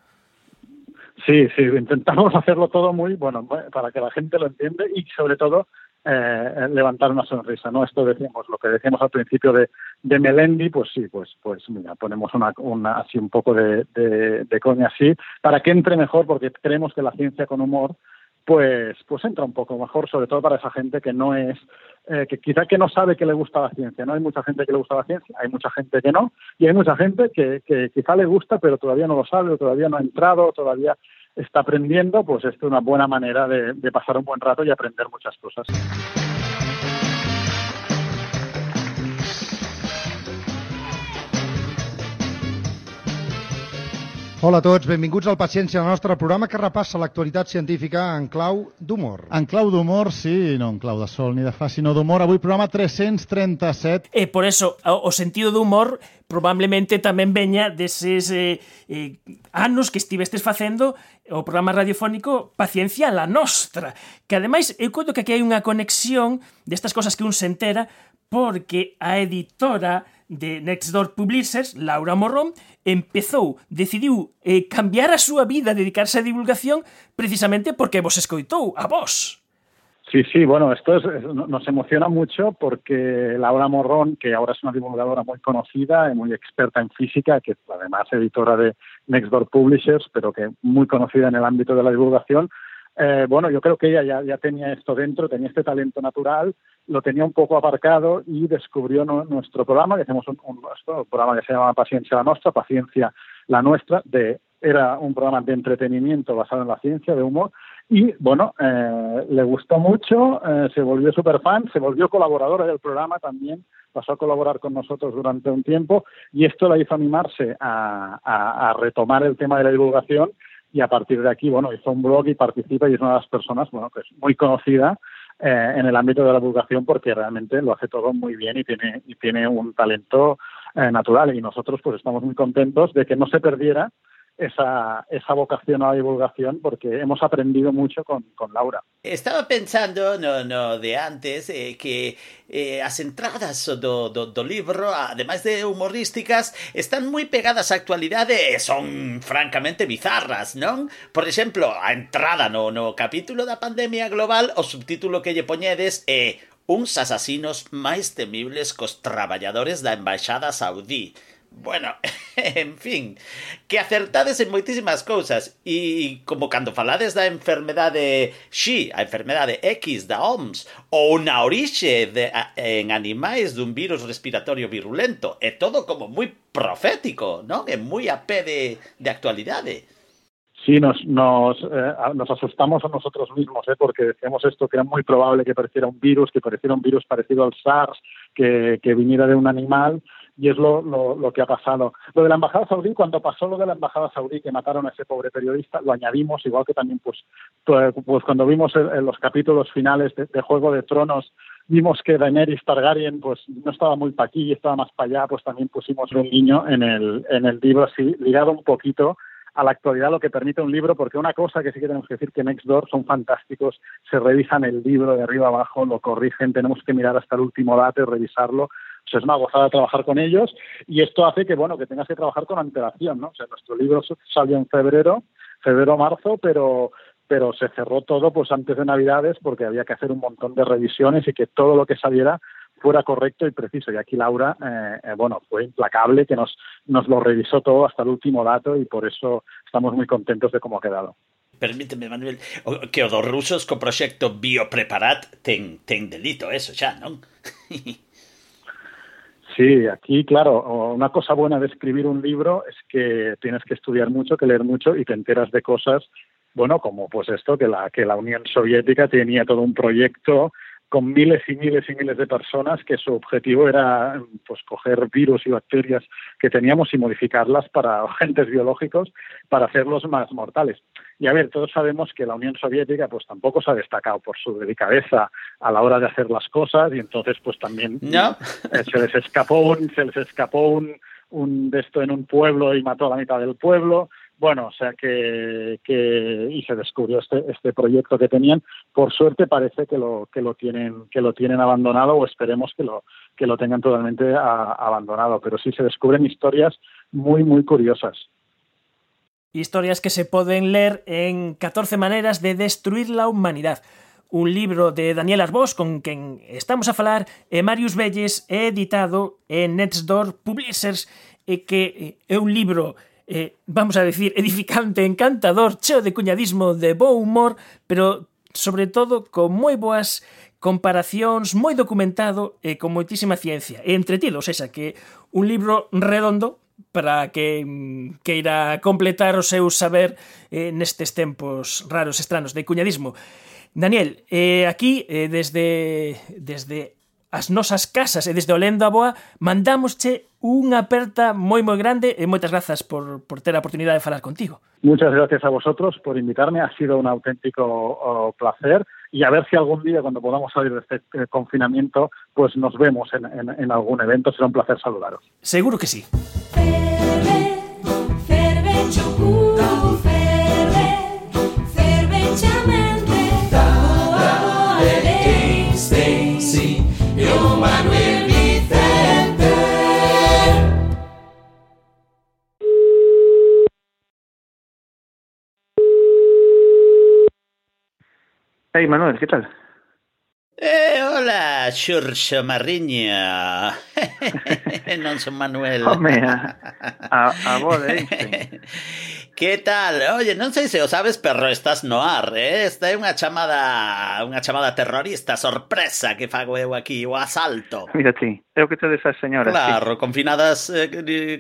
Sí, sí, intentamos hacerlo todo muy bueno para que la gente lo entienda y sobre todo eh, levantar una sonrisa, ¿no? Esto decíamos, lo que decíamos al principio de, de Melendi, pues sí, pues, pues mira, ponemos una, una así un poco de, de, de coña así, para que entre mejor, porque creemos que la ciencia con humor, pues, pues entra un poco mejor, sobre todo para esa gente que no es, eh, que quizá que no sabe que le gusta la ciencia, ¿no? Hay mucha gente que le gusta la ciencia, hay mucha gente que no, y hay mucha gente que, que quizá le gusta, pero todavía no lo sabe, o todavía no ha entrado, todavía está aprendiendo, pues es una buena manera de, de pasar un buen rato y aprender muchas cosas. Hola a tots, benvinguts al Paciència, el nostre programa que repassa l'actualitat científica en clau d'humor. En clau d'humor, sí, no en clau de sol ni de fa, sinó d'humor. Avui programa 337. E eh, por eso, o sentido do humor probablemente tamén veña deses eh, eh, anos que estivestes facendo o programa radiofónico Paciencia la Nostra, que ademais eu conto que aquí hai unha conexión destas cosas que un se entera porque a editora de Nextdoor Publishers, Laura Morrón, empezou, decidiu eh, cambiar a súa vida, dedicarse á divulgación precisamente porque vos escoitou a vos. Sí, sí, bueno, esto es, es- nos emociona mucho porque Laura Morrón, que ahora es una divulgadora muy conocida y muy experta en física, que es además editora de Nextdoor Publishers, pero que muy conocida en el ámbito de la divulgación, eh, bueno, yo creo que ella ya, ya tenía esto dentro, tenía este talento natural, lo tenía un poco aparcado y descubrió nu- nuestro programa, que hacemos un, programa que se llama Paciencia la Nuestra, Paciencia la Nuestra, de, era un programa de entretenimiento basado en la ciencia, de humor, y bueno, eh, le gustó mucho, eh, se volvió super fan, se volvió colaboradora del programa también, pasó a colaborar con nosotros durante un tiempo y esto la hizo animarse a- a retomar el tema de la divulgación y a partir de aquí, bueno, hizo un blog y participa y es una de las personas, bueno, que es muy conocida eh, en el ámbito de la divulgación porque realmente lo hace todo muy bien y tiene, y tiene un talento eh, natural. Y nosotros pues estamos muy contentos de que no se perdiera esa, esa vocación a la divulgación porque hemos aprendido mucho con, con Laura. Estaba pensando, no, no, de antes, eh, que eh, as entradas do, do, do libro, ademais de humorísticas, están moi pegadas á actualidade e son francamente bizarras, non? Por exemplo, a entrada no, no capítulo da pandemia global, o subtítulo que lle poñedes é eh, uns asasinos máis temibles cos traballadores da embaixada saudí. Bueno, en fin, que acertades en moitísimas cousas e como cando falades da enfermedade X, a enfermedade X da OMS ou na orixe de, a, en animais dun virus respiratorio virulento, é todo como moi profético, non? É moi a pé de, de actualidade. Sí, nos, nos, eh, nos asustamos a nosotros mismos, ¿eh? porque decíamos esto, que era muy probable que pareciera un virus, que pareciera un virus parecido al SARS, que, que viniera de un animal, y es lo, lo, lo que ha pasado. Lo de la Embajada Saudí, cuando pasó lo de la Embajada Saudí, que mataron a ese pobre periodista, lo añadimos, igual que también pues, pues, pues cuando vimos en los capítulos finales de, de Juego de Tronos, vimos que Daenerys Targaryen pues no estaba muy para aquí y estaba más para allá, pues también pusimos un niño en el, en el libro así, ligado un poquito a la actualidad lo que permite un libro, porque una cosa que sí que tenemos que decir que Nextdoor son fantásticos, se revisan el libro de arriba abajo, lo corrigen, tenemos que mirar hasta el último dato y revisarlo, es una gozada trabajar con ellos y esto hace que, bueno, que tengas que trabajar con antelación, ¿no? O sea, nuestro libro salió en febrero, febrero-marzo, pero pero se cerró todo pues antes de Navidades porque había que hacer un montón de revisiones y que todo lo que saliera fuera correcto y preciso. Y aquí Laura, eh, eh, bueno, fue implacable, que nos, nos lo revisó todo hasta el último dato y por eso estamos muy contentos de cómo ha quedado. Permíteme, Manuel, que o dos rusos co proxecto Biopreparat ten, ten delito, eso xa, non? Sí, aquí, claro, una cosa buena de escribir un libro es que tienes que estudiar mucho, que leer mucho y te enteras de cosas, bueno, como pues esto, que la, que la Unión Soviética tenía todo un proyecto con miles y miles y miles de personas que su objetivo era pues coger virus y bacterias que teníamos y modificarlas para agentes biológicos para hacerlos más mortales. Y a ver, todos sabemos que la Unión Soviética pues tampoco se ha destacado por su delicadeza a la hora de hacer las cosas y entonces pues también ¿No? Eh, se les escapó un se les escapó un, un de esto en un pueblo y mató a la mitad del pueblo bueno, o sea que, que y se descubrió este, este proyecto que tenían. Por suerte parece que lo que lo tienen que lo tienen abandonado o esperemos que lo que lo tengan totalmente a, abandonado. Pero sí se descubren historias muy muy curiosas. Historias que se poden ler en 14 maneras de destruir la humanidad. Un libro de Daniel Arbós con quen estamos a falar e Marius Belles é editado en Netsdoor Publishers e que eh, é un libro eh, vamos a decir, edificante, encantador, cheo de cuñadismo, de bo humor, pero sobre todo con moi boas comparacións, moi documentado e con moitísima ciencia. E entretido, ou seja, que un libro redondo para que queira completar o seu saber eh, nestes tempos raros estranos de cuñadismo. Daniel, eh, aquí eh, desde desde as nosas casas e desde Olenda Boa mandamosche unha aperta moi moi grande e moitas grazas por, por ter a oportunidade de falar contigo. Muchas gracias a vosotros por invitarme, ha sido un auténtico oh, placer y a ver si algún día cuando podamos salir de este eh, confinamiento pues nos vemos en, en, en algún evento, será un placer saludaros. Seguro que sí. Ferve, ferve, Hey Manuel, ¿qué tal? Eh, hola, Xurxo Marriña. non son Manuel. Home, a, a, a voz de Einstein. Que tal? Oye, non sei se o sabes, pero estás no ar, eh? Esta é unha chamada unha chamada terrorista sorpresa que fago eu aquí, o asalto. Mira ti, é o que te desas, señora. Claro, sí. confinadas, eh,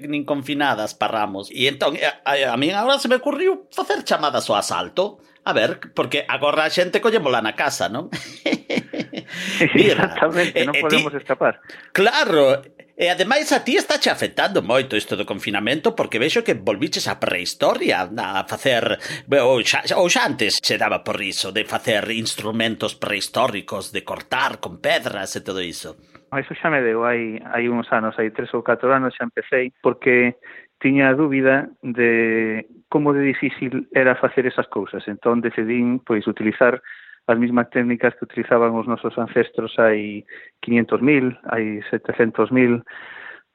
nin confinadas parramos. E entón, a, a, a mí agora se me ocurriu facer chamadas o asalto. A ver, porque agora a xente collémola na casa, non? Mira, Exactamente, non eh, eh, podemos ti, escapar. Claro, E ademais a ti está che afectando moito isto do confinamento porque vexo que volviches á prehistoria a facer ou xa, ou xa antes se daba por iso de facer instrumentos prehistóricos de cortar con pedras e todo iso. Eso xa me deu hai, hai uns anos, hai tres ou catro anos xa empecéi porque tiña a dúbida de como de difícil era facer esas cousas. Entón decidín pois utilizar as mesmas técnicas que utilizaban os nosos ancestros hai 500.000, hai 700.000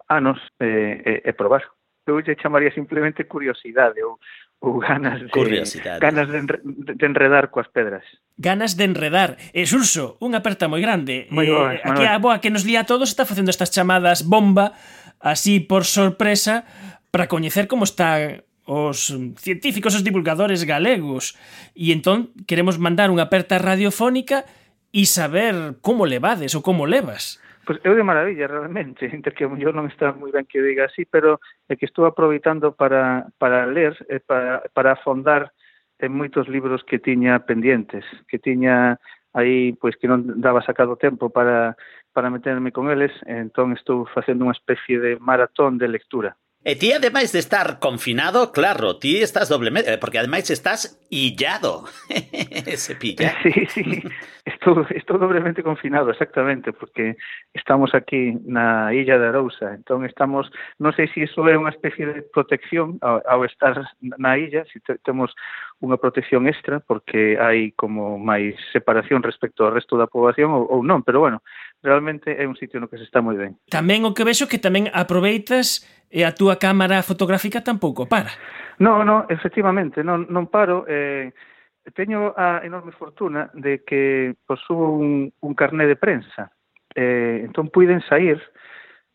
anos e, e, e probar. Eu lle chamaría simplemente curiosidade ou, ou ganas de, ganas de, enre, de enredar coas pedras. Ganas de enredar. E Xurso, unha aperta moi grande. Moi boa, eh, aquí a boa que nos lía a todos está facendo estas chamadas bomba así por sorpresa para coñecer como está os científicos, os divulgadores galegos. E entón queremos mandar unha aperta radiofónica e saber como levades ou como levas. Pois eu de maravilla, realmente, entre que yo non está moi ben que diga así, pero é que estou aproveitando para, para ler, e para, para afondar en moitos libros que tiña pendientes, que tiña aí, pois que non daba sacado tempo para, para meterme con eles, entón estou facendo unha especie de maratón de lectura. E ti, ademais de estar confinado, claro, ti estás doblemente, eh, porque ademais estás Illado. ese pilla. Sí, sí, estou, estou doblemente confinado, exactamente, porque estamos aquí na illa de Arousa, entón estamos, non sei se iso é unha especie de protección ao, ao estar na illa, se te, temos unha protección extra, porque hai como máis separación respecto ao resto da poboación ou, ou non, pero bueno, realmente é un sitio no que se está moi ben. Tamén o que vexo que tamén aproveitas e a túa cámara fotográfica tampouco para. No, no, efectivamente, non, non paro. Eh, teño a enorme fortuna de que posúo un, un carné de prensa. Eh, entón, puiden sair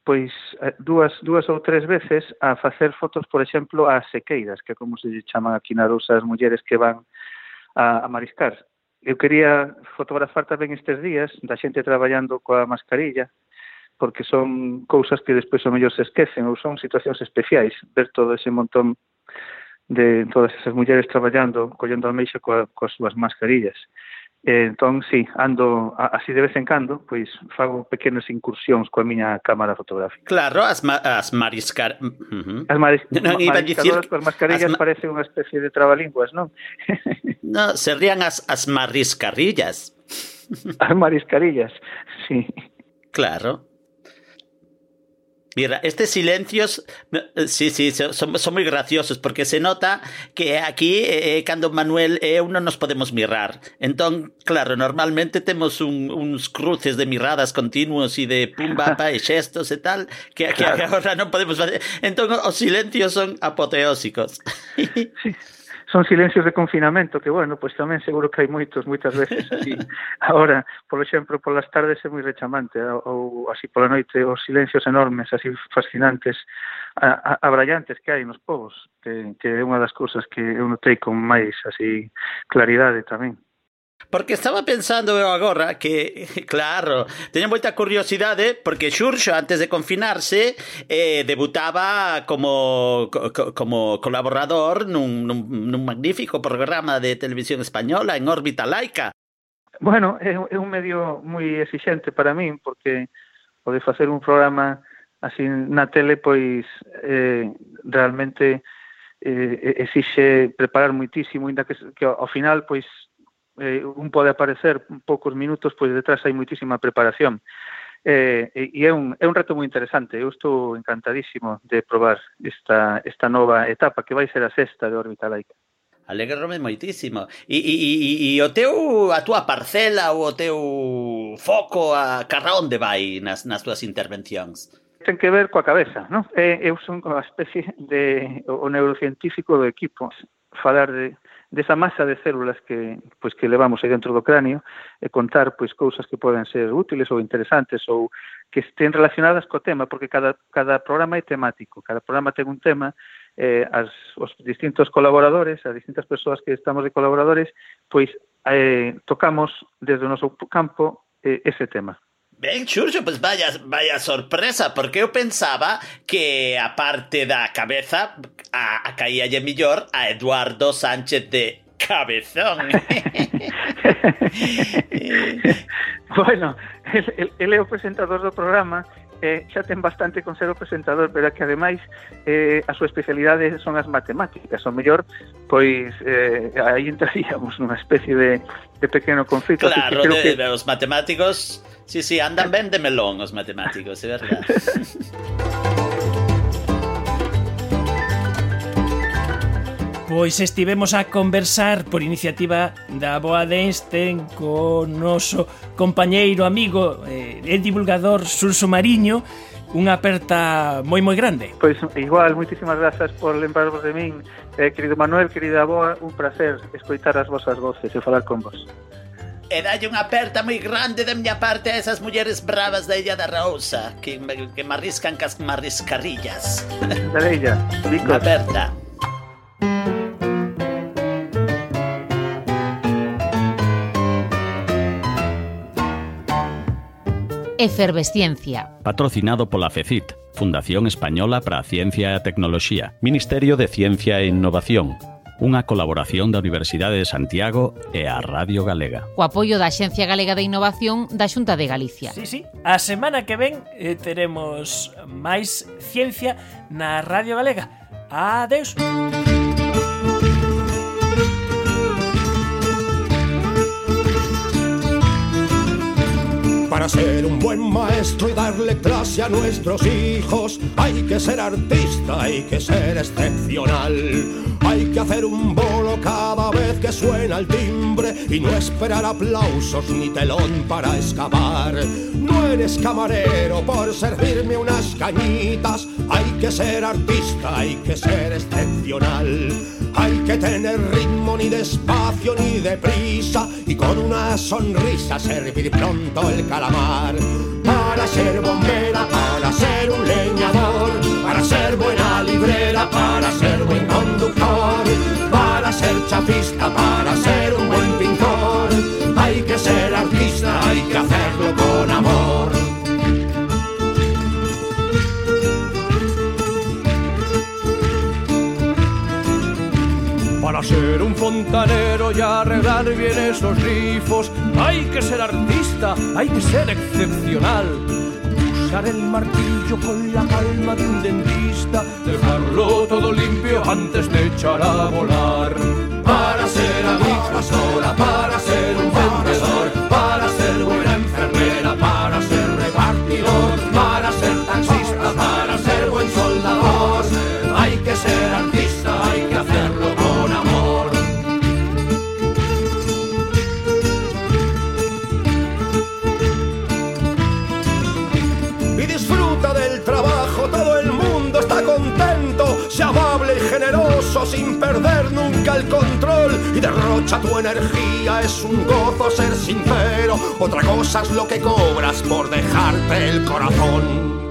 pois eh, dúas, dúas ou tres veces a facer fotos, por exemplo, ás sequeiras, que como se lle chaman aquí na Rousa as mulleres que van a, a mariscar. Eu quería fotografar tamén estes días da xente traballando coa mascarilla, porque son cousas que despois o mellor se esquecen ou son situacións especiais, ver todo ese montón de todas esas mulleres traballando, collendo almeixa coa, coas súas mascarillas. E, entón, sí, ando así de vez en cando, pois fago pequenas incursións coa miña cámara fotográfica. Claro, as, ma as mariscar... Uh -huh. As maris non, iba mariscadoras, dicir... as mascarillas as ma... parece unha especie de trabalinguas, non? no, serían as, as mariscarrillas. as mariscarillas, sí. Claro. Mira, estes silencios, eh, sí, sí, son, son moi graciosos porque se nota que aquí eh, cando Manuel e eu non nos podemos mirar. Entón, claro, normalmente temos un, uns cruces de miradas continuos e de pum, papa e xestos e tal que, que agora non podemos facer. Entón, os silencios son apoteósicos. son silencios de confinamento que, bueno, pois tamén seguro que hai moitos, moitas veces así. Ahora, por exemplo, polas tardes é moi rechamante, ¿eh? ou así pola noite, os silencios enormes, así fascinantes, a, a, abrallantes que hai nos povos, que, que é unha das cousas que eu notei con máis así claridade tamén. Porque estaba pensando agora que, claro, teño moita curiosidade porque Xurxo antes de confinarse eh, debutaba como, co, como colaborador nun, nun, nun magnífico programa de televisión española en órbita laica. Bueno, é, un medio moi exixente para min, porque o de facer un programa así na tele, pois eh, realmente eh, preparar muitísimo, ainda que, que final, pois, eh, un pode aparecer poucos minutos, pois detrás hai muitísima preparación. Eh, e é un, é un reto moi interesante. Eu estou encantadísimo de probar esta, esta nova etapa que vai ser a sexta de órbita laica. Alegrome moitísimo. E, e, e, e o teu, a túa parcela ou o teu foco a carra onde vai nas, nas túas intervencións? ten que ver coa cabeza, non? E, eh, eu son unha especie de o neurocientífico do equipo. Falar de desa masa de células que pois que levamos aí dentro do cráneo e contar pois cousas que poden ser útiles ou interesantes ou que estén relacionadas co tema, porque cada cada programa é temático, cada programa ten un tema eh, as, os distintos colaboradores, as distintas persoas que estamos de colaboradores, pois eh, tocamos desde o noso campo eh, ese tema. Ben, Xurxo, pois vaya, vaya sorpresa, porque eu pensaba que a parte da cabeza a, a caíalle millor a Eduardo Sánchez de Cabezón. bueno, el, el, el é o presentador do programa eh, xa ten bastante con ser o presentador, pero é que ademais eh, a súa especialidade son as matemáticas, o mellor, pois eh, aí entraríamos nunha especie de, de pequeno conflito. Claro, que creo de, que... os matemáticos, sí, sí, andan ben de melón os matemáticos, é verdade. Pois estivemos a conversar por iniciativa da Boa de Einstein co noso compañeiro, amigo e eh, divulgador Surso Mariño unha aperta moi moi grande. Pois igual, moitísimas grazas por lembrarvos de min. Eh, querido Manuel, querida Boa, un placer escoitar as vosas voces e falar con vos. E dalle unha aperta moi grande da miña parte a esas mulleres bravas da Illa da Rousa que, que marriscan cas marriscarrillas. Da Illa, Unha aperta. Efervesciencia. Patrocinado pola FECIT, Fundación Española para a Ciencia e a Tecnoloxía, Ministerio de Ciencia e Innovación, unha colaboración da Universidade de Santiago e a Radio Galega. O apoio da Axencia Galega de Innovación da Xunta de Galicia. Sí, sí. A semana que ven eh, teremos máis ciencia na Radio Galega. Adeus. Adeus. Para ser un buen maestro y darle clase a nuestros hijos, hay que ser artista, hay que ser excepcional. Hay que hacer un bolo cada vez que suena el timbre y no esperar aplausos ni telón para excavar. No eres camarero por servirme unas cañitas, hay que ser artista, hay que ser excepcional. Hay que tener ritmo ni despacio ni deprisa y con una sonrisa servir pronto el calamar. Para ser bombera, para ser un leñador, para ser buena librera, para ser buen conductor, para ser chapista, para ser un buen pintor. Hay que ser artista, hay que hacerlo con amor. Para ser un fontanero y arreglar bien esos grifos, hay que ser artista, hay que ser excepcional. Usar el martillo con la calma de un dentista, dejarlo todo limpio antes de echar a volar. Para ser agricultora, para ser un vendedor, perder nunca el control y derrocha tu energía, es un gozo ser sincero, otra cosa es lo que cobras por dejarte el corazón.